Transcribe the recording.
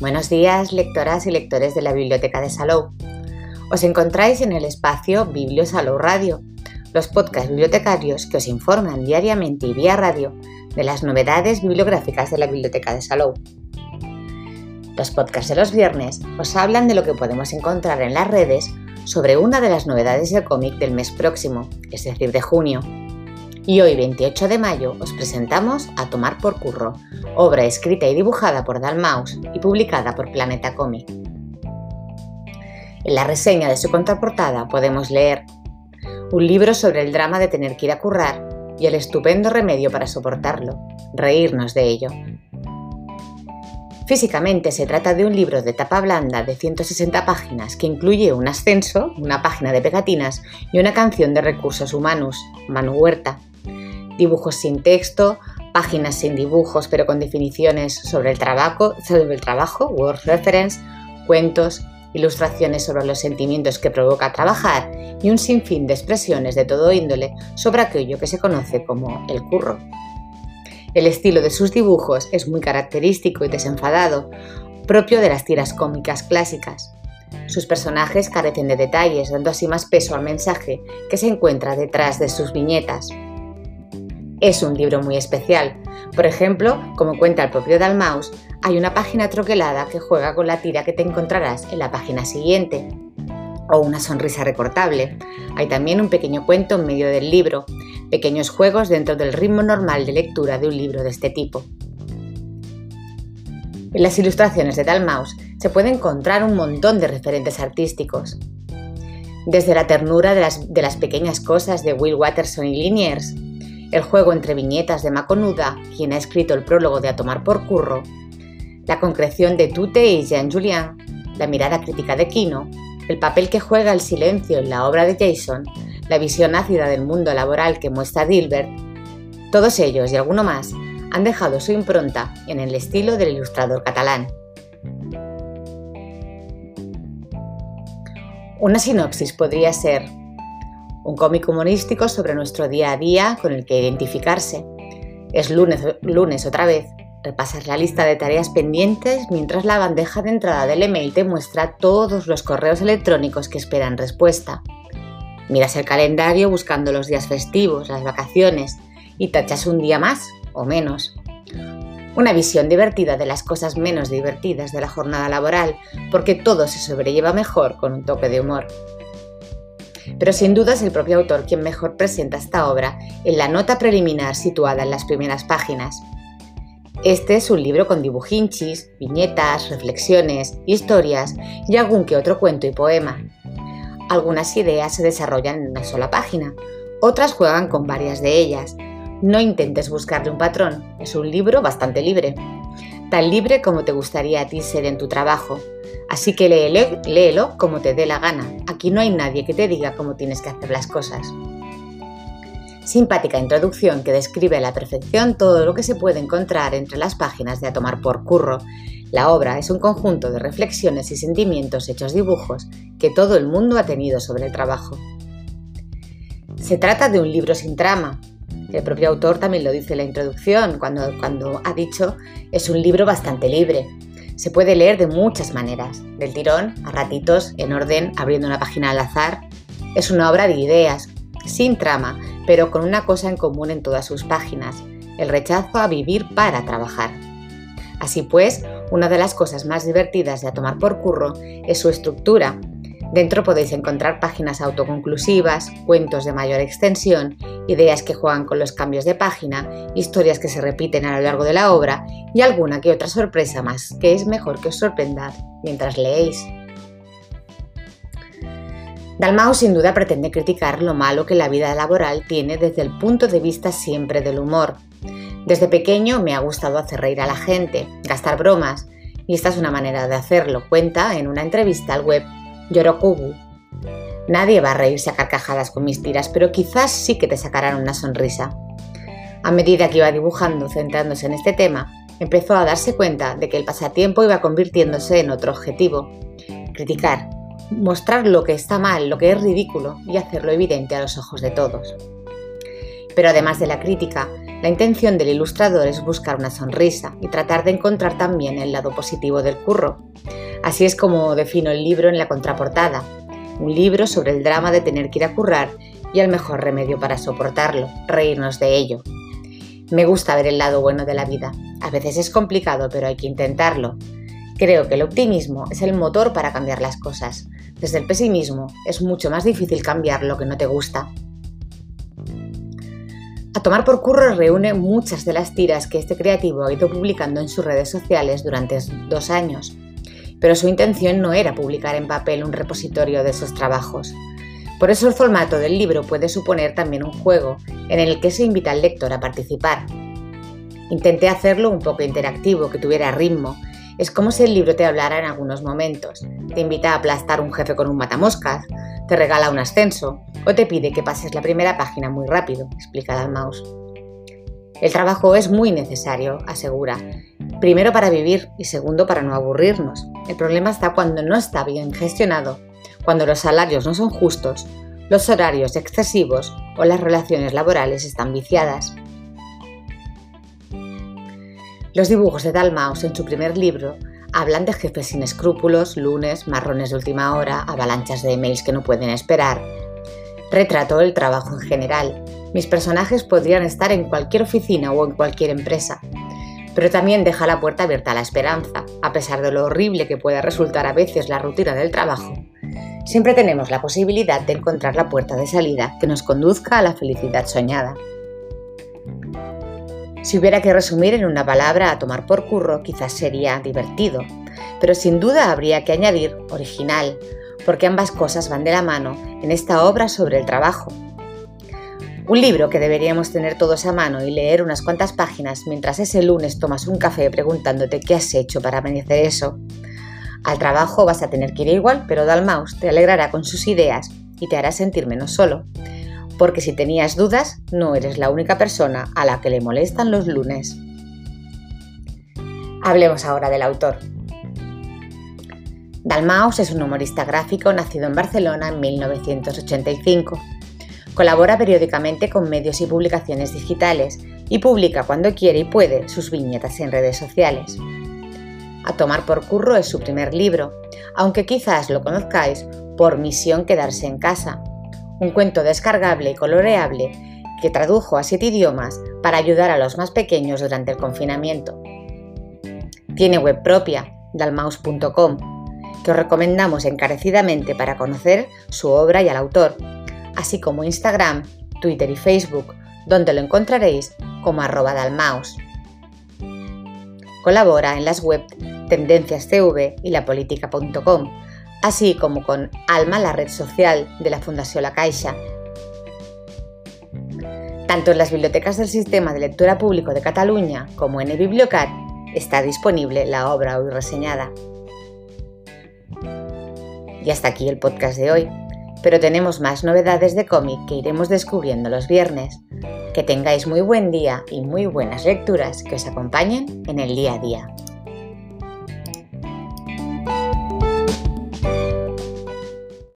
Buenos días, lectoras y lectores de la Biblioteca de Salou. Os encontráis en el espacio Biblio Salou Radio, los podcasts bibliotecarios que os informan diariamente y vía radio de las novedades bibliográficas de la Biblioteca de Salou. Los podcasts de los viernes os hablan de lo que podemos encontrar en las redes sobre una de las novedades del cómic del mes próximo, es decir, de junio, y hoy 28 de mayo os presentamos A Tomar por Curro, obra escrita y dibujada por Dalmaus y publicada por Planeta Comic. En la reseña de su contraportada podemos leer un libro sobre el drama de tener que ir a currar y el estupendo remedio para soportarlo, reírnos de ello. Físicamente se trata de un libro de tapa blanda de 160 páginas que incluye un ascenso, una página de pegatinas y una canción de recursos humanos, Manu Huerta, dibujos sin texto, páginas sin dibujos pero con definiciones sobre el trabajo, sobre el trabajo word reference, cuentos, ilustraciones sobre los sentimientos que provoca trabajar y un sinfín de expresiones de todo índole sobre aquello que se conoce como el curro. El estilo de sus dibujos es muy característico y desenfadado, propio de las tiras cómicas clásicas. Sus personajes carecen de detalles, dando así más peso al mensaje que se encuentra detrás de sus viñetas es un libro muy especial. Por ejemplo, como cuenta el propio Dalmaus, hay una página troquelada que juega con la tira que te encontrarás en la página siguiente. O una sonrisa recortable. Hay también un pequeño cuento en medio del libro, pequeños juegos dentro del ritmo normal de lectura de un libro de este tipo. En las ilustraciones de Dalmaus se puede encontrar un montón de referentes artísticos. Desde la ternura de las, de las pequeñas cosas de Will Watterson y Liniers, el juego entre viñetas de Maconuda, quien ha escrito el prólogo de A Tomar por Curro, la concreción de Tute y Jean Julien, la mirada crítica de Kino, el papel que juega el silencio en la obra de Jason, la visión ácida del mundo laboral que muestra Dilbert, todos ellos y alguno más han dejado su impronta en el estilo del ilustrador catalán. Una sinopsis podría ser un cómic humorístico sobre nuestro día a día con el que identificarse. Es lunes, lunes otra vez. Repasas la lista de tareas pendientes mientras la bandeja de entrada del email te muestra todos los correos electrónicos que esperan respuesta. Miras el calendario buscando los días festivos, las vacaciones y tachas un día más o menos. Una visión divertida de las cosas menos divertidas de la jornada laboral, porque todo se sobrelleva mejor con un toque de humor pero sin duda es el propio autor quien mejor presenta esta obra en la nota preliminar situada en las primeras páginas. Este es un libro con dibujinchis, viñetas, reflexiones, historias y algún que otro cuento y poema. Algunas ideas se desarrollan en una sola página, otras juegan con varias de ellas. No intentes buscarle un patrón, es un libro bastante libre. Tan libre como te gustaría a ti ser en tu trabajo, Así que léelo, como te dé la gana. Aquí no hay nadie que te diga cómo tienes que hacer las cosas. Simpática introducción que describe a la perfección todo lo que se puede encontrar entre las páginas de A Tomar por Curro. La obra es un conjunto de reflexiones y sentimientos hechos dibujos que todo el mundo ha tenido sobre el trabajo. Se trata de un libro sin trama. El propio autor también lo dice en la introducción, cuando, ha dicho es un libro bastante libre, se puede leer de muchas maneras, del tirón, a ratitos, en orden, abriendo una página al azar. Es una obra de ideas, sin trama, pero con una cosa en común en todas sus páginas, el rechazo a vivir para trabajar. Así pues, una de las cosas más divertidas de A Tomar por Curro es su estructura, Dentro podéis encontrar páginas autoconclusivas, cuentos de mayor extensión, ideas que juegan con los cambios de página, historias que se repiten a lo largo de la obra y alguna que otra sorpresa más, que es mejor que os sorprendad mientras leéis. Dalmau sin duda pretende criticar lo malo que la vida laboral tiene desde el punto de vista siempre del humor. Desde pequeño me ha gustado hacer reír a la gente, gastar bromas, y esta es una manera de hacerlo, cuenta en una entrevista al web Yorokubu. Nadie va a reírse a carcajadas con mis tiras, pero quizás sí que te sacarán una sonrisa. A medida que iba dibujando, centrándose en este tema, empezó a darse cuenta de que el pasatiempo iba convirtiéndose en otro objetivo. Criticar, mostrar lo que está mal, lo que es ridículo y hacerlo evidente a los ojos de todos. Pero además de la crítica, La intención del ilustrador es buscar una sonrisa y tratar de encontrar también el lado positivo del curro. Así es como defino el libro en la contraportada, un libro sobre el drama de tener que ir a currar y el mejor remedio para soportarlo, reírnos de ello. Me gusta ver el lado bueno de la vida. A veces es complicado, pero hay que intentarlo. Creo que el optimismo es el motor para cambiar las cosas. Desde el pesimismo es mucho más difícil cambiar lo que no te gusta. A tomar por curro reúne muchas de las tiras que este creativo ha ido publicando en sus redes sociales durante dos años, pero su intención no era publicar en papel un repositorio de esos trabajos. Por eso el formato del libro puede suponer también un juego en el que se invita al lector a participar. Intenté hacerlo un poco interactivo, que tuviera ritmo. Es como si el libro te hablara en algunos momentos. Te invita a aplastar un jefe con un matamoscas, te regala un ascenso o te pide que pases la primera página muy rápido, explica mouse. El trabajo es muy necesario, asegura. Primero para vivir y segundo para no aburrirnos. El problema está cuando no está bien gestionado, cuando los salarios no son justos, los horarios excesivos o las relaciones laborales están viciadas. Los dibujos de Dalmaus en su primer libro Hablan de jefes sin escrúpulos, lunes, marrones de última hora, avalanchas de emails que no pueden esperar. Retrato el trabajo en general. Mis personajes podrían estar en cualquier oficina o en cualquier empresa. Pero también deja la puerta abierta a la esperanza, a pesar de lo horrible que pueda resultar a veces la rutina del trabajo. Siempre tenemos la posibilidad de encontrar la puerta de salida que nos conduzca a la felicidad soñada. Si hubiera que resumir en una palabra a tomar por curro, quizás sería divertido, pero sin duda habría que añadir original, porque ambas cosas van de la mano en esta obra sobre el trabajo. Un libro que deberíamos tener todos a mano y leer unas cuantas páginas mientras ese lunes tomas un café preguntándote qué has hecho para amanecer eso. Al trabajo vas a tener que ir igual, pero Dalmaus te alegrará con sus ideas y te hará sentir menos solo porque si tenías dudas, no eres la única persona a la que le molestan los lunes. Hablemos ahora del autor. Dalmaus es un humorista gráfico nacido en Barcelona en 1985. Colabora periódicamente con medios y publicaciones digitales y publica cuando quiere y puede sus viñetas en redes sociales. A tomar por curro es su primer libro, aunque quizás lo conozcáis por Misión Quedarse en Casa, un cuento descargable y coloreable que tradujo a siete idiomas para ayudar a los más pequeños durante el confinamiento. Tiene web propia, dalmaus.com, que os recomendamos encarecidamente para conocer su obra y al autor, así como Instagram, Twitter y Facebook, donde lo encontraréis como arroba dalmaus. Colabora en las webs Tendencias TV y lapolítica.com así como con Alma, la red social de la Fundación La Caixa. Tanto en las bibliotecas del Sistema de Lectura Público de Cataluña como en el está disponible la obra hoy reseñada. Y hasta aquí el podcast de hoy, pero tenemos más novedades de cómic que iremos descubriendo los viernes. Que tengáis muy buen día y muy buenas lecturas que os acompañen en el día a día.